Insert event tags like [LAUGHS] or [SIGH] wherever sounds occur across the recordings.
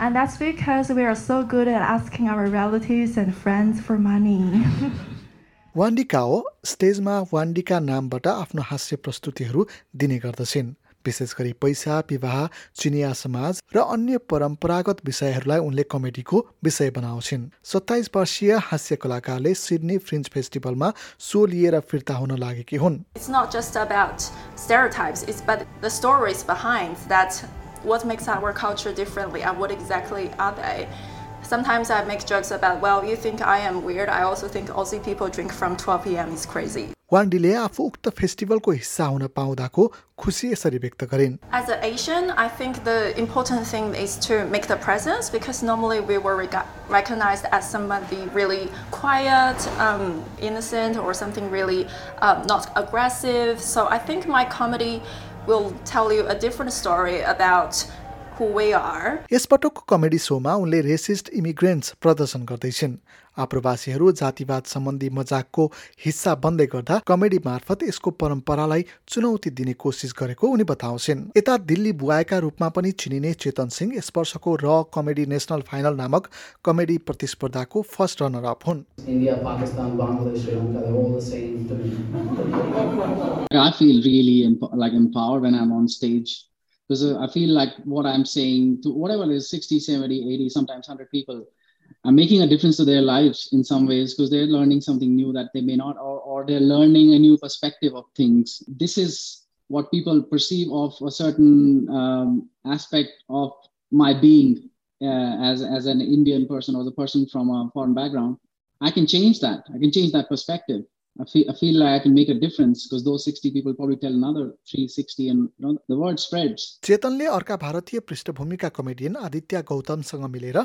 and that's because we are so good at asking our relatives and friends for money. वान्डिका हो स्टेजमा वान्डिका नामबाट आफ्नो हास्य प्रस्तुतिहरू दिने गर्दछिन् विशेष गरी पैसा विवाह चिनिया समाज र अन्य परम्परागत विषयहरूलाई उनले कमेडीको विषय बनाउँछिन् सत्ताइस वर्षीय हास्य कलाकारले सिडनी फ्रिन्ज फेस्टिभलमा सो लिएर फिर्ता हुन लागेकी हुन् It's not just about stereotypes, it's but the stories behind that what makes our culture differently and what exactly are they. Sometimes I make jokes about, well, you think I am weird. I also think Aussie people drink from 12 p.m. is crazy. वान्डीले आफू उक्त फेस्टिभलको हिस्सा हुन पाउँदाको खुसी यसरी व्यक्त गरिन् As an Asian, I think the important thing is to make the presence because normally we were rega- recognized as somebody really quiet, um, innocent, or something really um, not aggressive. So I think my comedy will tell you a different story about. यसपटकको comedy सोमा उनले racist immigrants प्रदर्शन गर्दैछिन्। आप्रवासीहरू जातिवाद सम्बन्धी मजाकको हिस्सा बन्दै गर्दा comedy मार्फत यसको परम्परालाई चुनौती दिने कोसिस गरेको उनी बताउँछिन्। यता दिल्ली बुवाएका रूपमा पनि चिनिने चेतन सिंह यस वर्षको र कमेडी नेसनल फाइनल नामक कमेडी प्रतिस्पर्धाको फर्स्ट रनर अप हुन्. I feel really like empowered when I'm on stage. Because uh, I feel like what I'm saying to whatever is 60, 70, 80, sometimes 100 people, I'm making a difference to their lives in some ways because they're learning something new that they may not, or, or they're learning a new perspective of things. This is what people perceive of a certain um, aspect of my being uh, as, as an Indian person or the person from a foreign background. I can change that. I can change that perspective. I feel, I feel like I can make a difference because those 60 people probably tell another 360 and you know, the word spreads. चेतनले अर्का भारतीय पृष्ठभूमिका comedian Aditya गौतमसँग मिलेर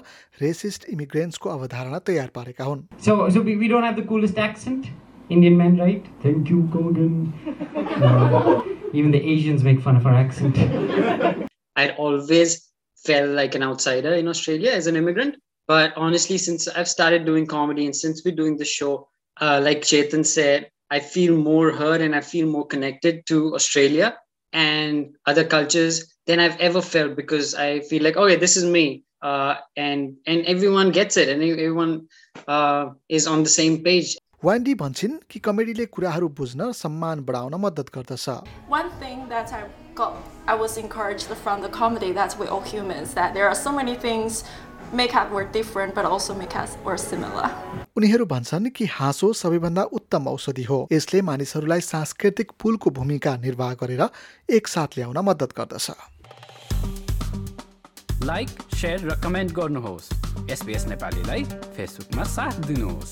resist इमिग्रेन्ट्सको अवधारणा तयार पारेका हुन् So, so we, we don't have the coolest accent. Indian men, right? Thank you, Gordon. Uh, [LAUGHS] even the Asians make fun of our accent. I'd always felt like an outsider in Australia as an immigrant. But honestly, since I've started doing comedy and since we're doing the show, uh, like Chetan said, I feel more heard and I feel more connected to Australia and other cultures than I've ever felt because I feel like, okay, this is me. Uh, and and everyone gets it and everyone uh, is on the same page. वान्डी भन्छन् कि कमेडीले कुराहरू बुझ्न सम्मान बढाउन मद्दत गर्दछ One thing that I got, I was encouraged from the comedy that we're all humans, that there are so many things we're different, but also make us we're similar. उनीहरू भन्छन् कि हाँसो सबैभन्दा उत्तम औषधि हो। यसले मानिसहरूलाई सांस्कृतिक पुलको भूमिका निर्वाह गरेर एकसाथ ल्याउन मद्दत गर्दछ। लाइक सेयर र कमेन्ट गर्नुहोस्। एसपिएस नेपालीलाई फेसबुकमा साथ दिनुहोस्।